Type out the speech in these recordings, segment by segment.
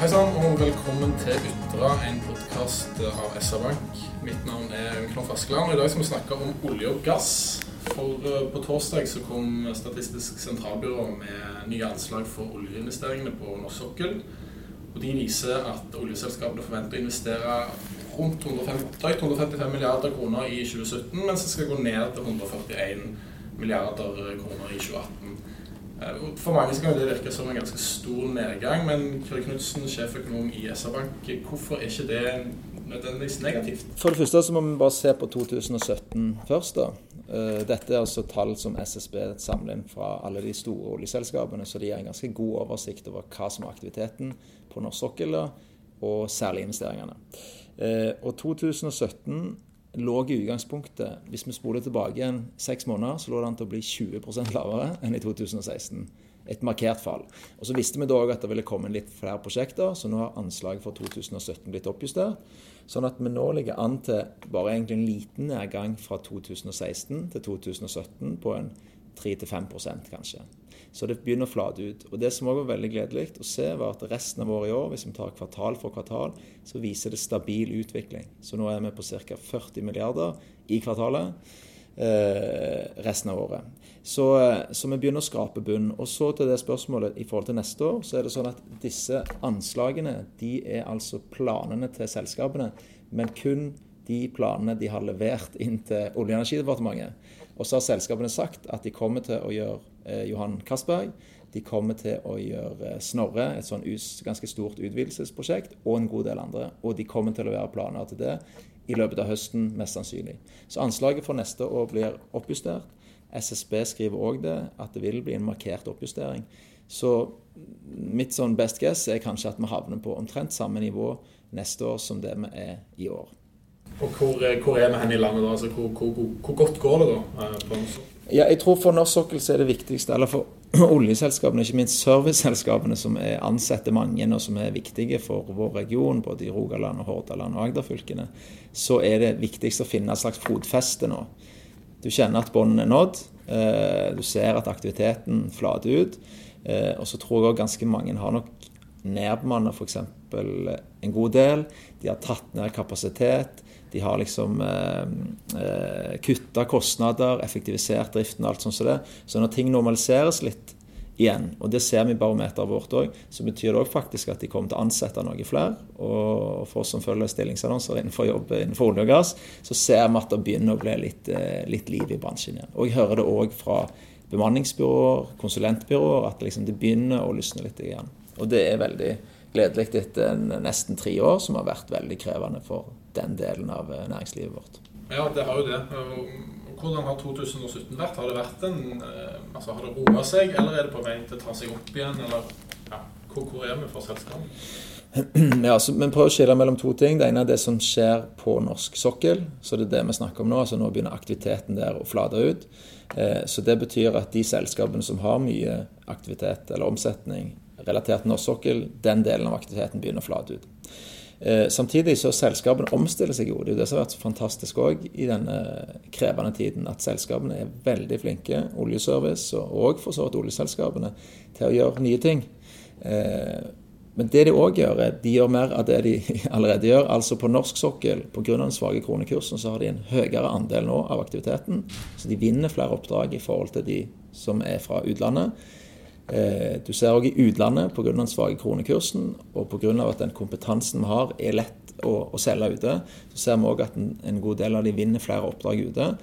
Hei sann, og velkommen til Ytra, en podkast av SR-Bank. Mitt navn er Knut Askeland, og i dag skal vi snakke om olje og gass. For eh, på torsdag så kom Statistisk sentralbyrå med nye anslag for oljeinvesteringene på norsk sokkel. Og de viser at oljeselskapene forventer å investere rundt 150, 155 milliarder kroner i 2017, mens det skal gå ned til 141 milliarder kroner i 2018. Eh, For mange kan det virke som en ganske stor nedgang, men Kjell Knutsen, sjeføkonom i SR-Bank, hvorfor er ikke det nødvendigvis negativt? For det første så må vi bare se på 2017 først. da. Eh, Dette er altså tall som SSB samler inn fra alle de store oljeselskapene, så de gir en ganske god oversikt over hva som er aktiviteten på norsk sokkel, og særlig investeringene. Eh, Og 2017 lå i utgangspunktet, hvis vi spoler tilbake igjen seks måneder, så lå det an til å bli 20% lavere enn i 2016. Et markert fall. Og Så visste vi da òg at det ville komme litt flere prosjekter, så nå har anslaget for 2017 blitt oppjustert. Sånn at vi nå ligger an til bare egentlig en liten nedgang fra 2016 til 2017 på en 3-5% kanskje. Så det begynner å flate ut. Og Det som også var veldig gledelig å se, var at resten av året i år, hvis vi tar kvartal for kvartal, så viser det stabil utvikling. Så nå er vi på ca. 40 milliarder i kvartalet eh, resten av året. Så, eh, så vi begynner å skrape bunn. Og så til det spørsmålet i forhold til neste år, så er det sånn at disse anslagene de er altså planene til selskapene, men kun de planene de har levert inn til Olje- og energidepartementet. Og så har selskapene sagt at de kommer til å gjøre Johan Castberg, de kommer til å gjøre eh, Snorre, et sånn ganske stort utvidelsesprosjekt, og en god del andre. Og de kommer til å levere planer til det i løpet av høsten, mest sannsynlig. Så anslaget for neste år blir oppjustert. SSB skriver òg det, at det vil bli en markert oppjustering. Så mitt sånn best guess er kanskje at vi havner på omtrent samme nivå neste år som det vi er i år. Og hvor, eh, hvor er vi hen i landet da? Altså, hvor, hvor, hvor, godt går det da? eh, på norsk? Ja, jeg tror for norsk sokkel så er det viktigste, eller for oljeselskapene, ikke minst serviceselskapene som er ansetter mange og som er viktige for vår region, både i Rogaland, og Hordaland og Agder-fylkene, så er det viktigst å finne et slags fotfeste nå. Du kjenner at båndene er nådd. eh, Du ser at aktiviteten flater ut. Og så tror jeg òg ganske mange har nok nedbemannet f.eks. en god del. De har tatt ned kapasitet. De har liksom eh, eh, kutta kostnader, effektivisert driften og alt sånt som det. Så når ting normaliseres litt igjen, og det ser vi i barometeret vårt òg, så betyr det òg faktisk at de kommer til å ansette noen flere. Og for oss som følger stillingsannonser innenfor jobb innenfor olje og gass, så ser vi at det begynner å bli litt, eh, litt liv i bransjen igjen. Og jeg hører det òg fra bemanningsbyråer, konsulentbyråer, at liksom det begynner å lysne litt igjen. Og det er veldig gledelig etter nesten tre år som har vært veldig krevende for den delen av eh, næringslivet vårt. Ja, det har jo det. Hvordan har 2017 vært? Har det vært en, eh, altså har det roa seg, eller er det på vei til å ta seg opp igjen? Eller ja, hvor, er vi for selskapet? Ja, så Vi prøver å skille mellom to ting. Det ene er det som skjer på norsk sokkel. så det er det vi snakker om Nå altså nå begynner aktiviteten der å flate ut. Eh, Så Det betyr at de selskapene som har mye aktivitet eller omsetning relatert til norsk sokkel, den delen av aktiviteten begynner å flate ut. Eh, Samtidig så selskapene omstiller seg jo. Det er jo det som har vært fantastisk òg i denne krevende tiden. At selskapene er veldig flinke, oljeservice og for så vidt oljeselskapene, til å gjøre nye ting. Eh, Men det de òg gjør, er de gjør mer av det de allerede gjør. Altså på norsk sokkel, pga. den svake kronekursen, så har de en høyere andel nå av aktiviteten. Så de vinner flere oppdrag i forhold til de som er fra utlandet. Eh, Du ser òg i utlandet, pga. den svake kronekursen og pga. at den kompetansen vi har, er lett å, å selge ute, så ser vi òg at en, en god del av de vinner flere oppdrag ute.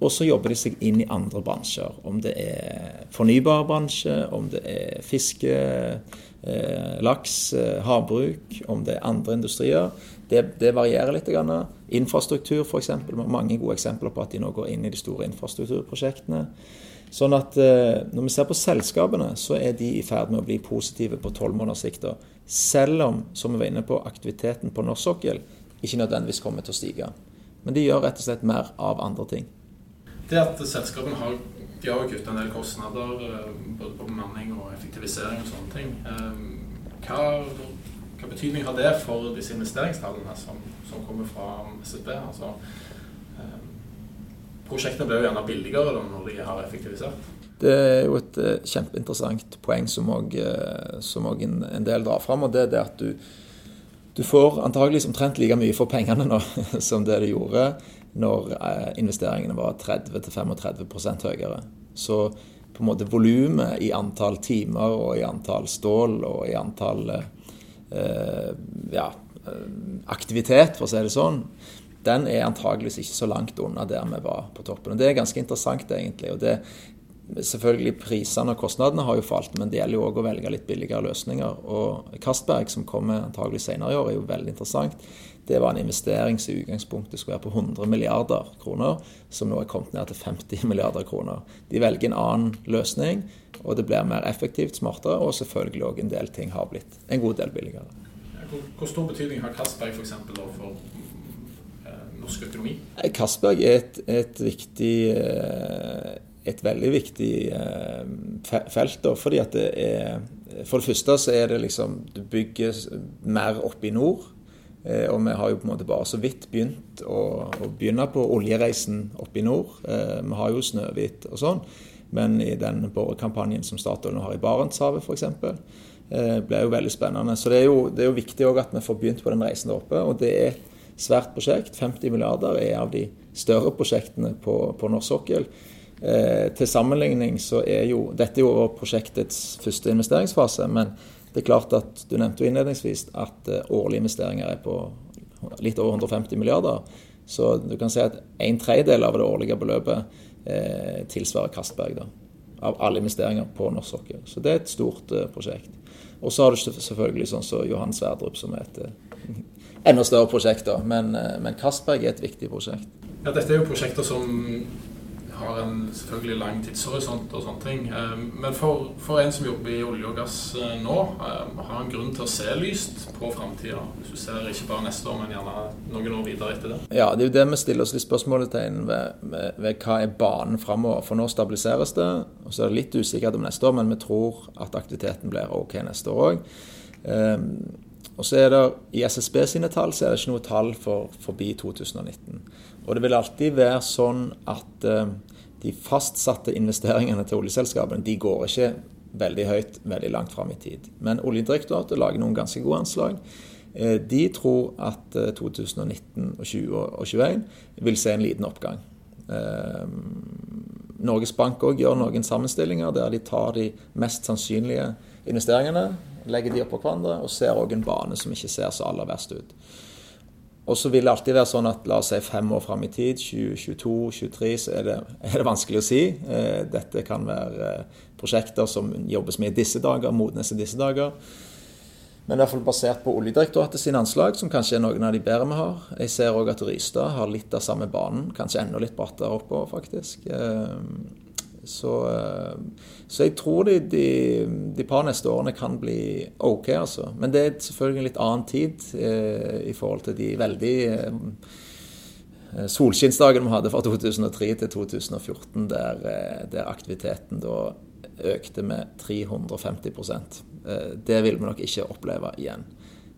Og så jobber de seg inn i andre bransjer. Om det er fornybar bransje, om det er fiske, eh, laks, eh, havbruk, om det er andre industrier. Det, det varierer litt. Grann. Infrastruktur f.eks. Mange gode eksempler på at de nå går inn i de store infrastrukturprosjektene. Sånn at eh, Når vi ser på selskapene, så er de i ferd med å bli positive på tolv måneders sikt. Selv om, som vi var inne på, aktiviteten på norsk sokkel ikke nødvendigvis kommer til å stige. Men de gjør rett og slett mer av andre ting. Det at selskapene har, de har kutta en del kostnader, eh, både på bemanning og effektivisering og sånne ting. Eh, Hva, hva betydning har det for disse investeringstallene som, som kommer fra SSB? Altså, prosjektene blir jo gjerne billigere da, når de har effektivisert. Det er jo et eh, kjempeinteressant poeng som også, en, en, del drar fram. Og det er det at du, du får antageligvis omtrent like mye for pengene nå som det du gjorde når investeringene var 30-35% høyere. Så på en måte volumet i antall timer og i antall stål og i antall eh, ja, aktivitet, for å si det sånn, den er antageligvis ikke så langt unna der vi var på toppen. Og Det er ganske interessant, egentlig. og det Selvfølgelig Prisene og kostnadene har jo falt, men det gjelder jo òg å velge litt billigere løsninger. Og Castberg, som kommer antagelig senere i år, er jo veldig interessant. Det var en investering som i utgangspunktet skulle være på 100 milliarder kroner, som nå er kommet ned til 50 milliarder kroner. De velger en annen løsning, og det blir mer effektivt, smartere, og selvfølgelig òg en del ting har blitt en god del billigere. Hvor, stor betydning har Castberg f.eks. for norsk økonomi? Castberg er et, et, viktig eh, et veldig viktig eh, felt. Da, fordi at det er For det første så er det liksom Du bygger mer oppe i nord. Eh, og vi har jo på en måte bare så vidt begynt å, å begynne på oljereisen oppe i nord. Vi har jo Snøhvit og sånn. Men i den borekampanjen som Statoil nå har i Barentshavet f.eks., blir jo veldig spennende. Så det er jo, det er jo viktig at vi får begynt på den reisen der oppe. Og det er svært prosjekt. 50 milliarder er av de større prosjektene på, på norsk sokkel. Eh, til sammenligning så er jo Dette er jo prosjektets første investeringsfase, men det er klart at du nevnte jo innledningsvis at eh, årlige investeringer er på litt over 150 milliarder. Så du kan si at en tredjedel av det årlige beløpet eh, tilsvarer Kastberg. da, Av alle investeringer på norsk sokkel. Så det er et stort eh, prosjekt. Og så har du selvfølgelig sånn som så Johan Sverdrup, som er et eh, enda større prosjekter. Men, eh, men Castberg er et viktig prosjekt. Ja, Dette er jo prosjekter som har en selvfølgelig lang tidshorisont og sånne ting. Eh, men for, for en som jobber i olje og gass eh, nå, har han grunn til å se lyst på framtida? Hvis du ser ikke bare neste år, men gjerne noen år videre etter det? Ja, det er jo det vi stiller oss litt spørsmålstegn ved, ved, ved, hva er banen framover. For nå stabiliseres det. og Så er det litt usikkert om neste år, men vi tror at aktiviteten blir OK neste år òg. Og så er det I SSB sine tall så er det ikke noe tall for forbi 2019. Og det vil alltid være sånn at eh, de fastsatte investeringene til oljeselskapene de går ikke veldig høyt veldig langt fram i tid. Men Oljedirektoratet lager noen ganske gode anslag. Eh, de tror at uh, 2019 og 2020 og 2021 vil se en liten oppgang. Norges Bank òg gjør noen sammenstillinger der de tar de mest sannsynlige investeringene legger de oppå hverandre og ser òg en bane som ikke ser så aller verst ut. Og så vil det alltid være sånn at la oss si fem år fram i tid, 2022-2023, så er det, er det, vanskelig å si. Eh, dette kan være eh, prosjekter som jobbes med i disse dager, modnes i disse dager. Men i hvert fall basert på Oljedirektoratet sine anslag, som kanskje er noen av de bedre vi har. Jeg ser òg at Rystad har litt av samme banen, kanskje enda litt brattere oppover, faktisk. Eh, så, eh, så, jeg tror de, de, de, par neste årene kan bli OK, altså. Men det er selvfølgelig en litt annen tid eh, i forhold til de veldig eh, solskinnsdagene vi hadde fra 2003 til 2014, der, eh, der aktiviteten da økte med 350 eh, Det vil vi nok ikke oppleve igjen.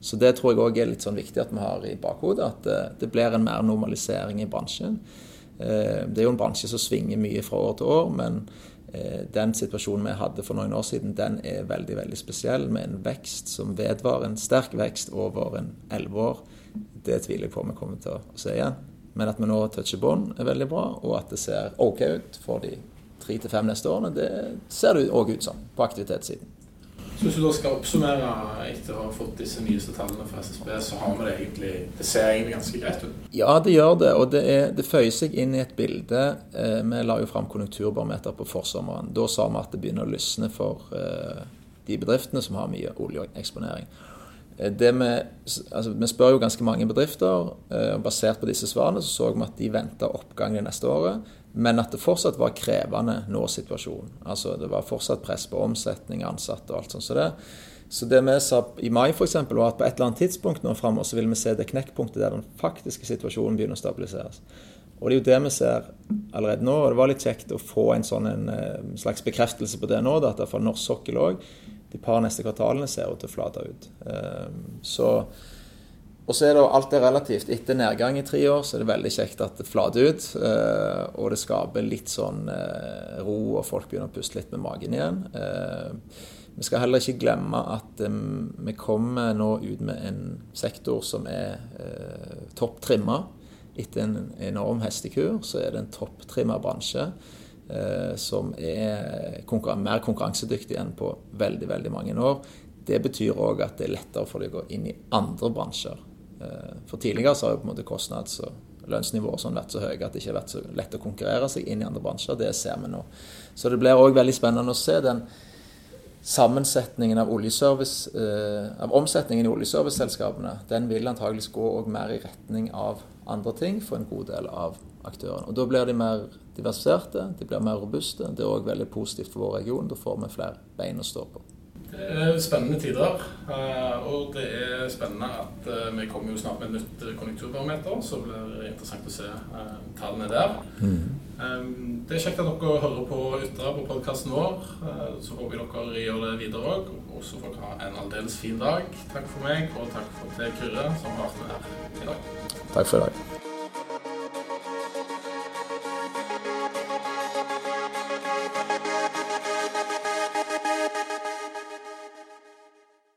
Så det tror jeg òg er litt sånn viktig at vi har i bakhodet, at eh, det blir en mer normalisering i bransjen. Eh, det er jo en bransje som svinger mye fra år til år, men eh, den situasjonen vi hadde for noen år siden, den er veldig veldig spesiell, med en vekst som vedvarer, en sterk vekst over en elleve år. Det tviler jeg på om vi kommer til å se igjen. Men at vi nå toucher bånd, er veldig bra, og at det ser OK ut for de tre til fem neste årene, det ser det òg ut som på aktivitetssiden. Så hvis du da skal oppsummere etter å ha fått disse nyeste tallene fra SSB, så har vi det egentlig Det ser egentlig ganske greit ut? Ja, det gjør det. Og det, er, det føyer seg inn i et bilde. Eh, vi la jo fram konjunkturbarometer på forsommeren. Da sa vi at det begynner å lysne for eh, de bedriftene som har mye oljeeksponering. Eh, med, altså, vi spør jo ganske mange bedrifter. Eh, Basert på disse svarene så så vi at de venter oppgang det neste året. Men at det fortsatt var krevende nå-situasjon. Altså Det var fortsatt press på omsetning, ansatte og alt sånt. Så det, så det vi sa i mai f.eks. var at på et eller annet tidspunkt nå fremover så vil vi se det knekkpunktet der den faktiske situasjonen begynner å stabiliseres. Og det er jo det vi ser allerede nå. og Det var litt kjekt å få en sånn en, eh, slags bekreftelse på det nå. at det for norsk sokkel òg de par neste kvartalene ser ut til å flate ut. Eh, så og så er det alt er relativt. Etter nedgang i tre år så er det veldig kjekt at det flater ut. Eh, og det skaper litt sånn eh, ro, og folk begynner å puste litt med magen igjen. Eh, vi skal heller ikke glemme at vi kommer nå ut med en sektor som er topp trimma. Etter en enorm hestekur så er det en topptrimma bransje som er mer konkurransedyktig enn på veldig, veldig mange år. Det betyr òg at det er lettere for deg å gå inn i andre bransjer. Eh, for tidligere så har jo på en måte kostnads- og lønnsnivået sånn vært så høye at det ikke har vært så lett å konkurrere seg inn i andre bransjer. Det ser vi nå. Så det blir òg veldig spennende å se den sammensetningen av, oljeservice, eh, av omsetningen i oljeserviceselskapene. Den vil antageligvis gå mer i retning av andre ting for en god del av aktørene. Og Da blir de mer diversifiserte, de blir mer robuste. Det er òg veldig positivt for vår region. Da får vi flere bein å stå på. Er spennende tider. Eh, og det er spennende at eh, vi kommer jo snart med et nytt konjunkturbarometer, så blir det interessant å se eh, tallene der. Mm. Det er kjekt at dere hører på Ytra på podkasten vår. Så håper jeg dere gjør det videre òg. Og så får dere ha en aldeles fin dag. Takk for meg, og takk for til Kyrre, som har vært med her i dag. Takk for i dag.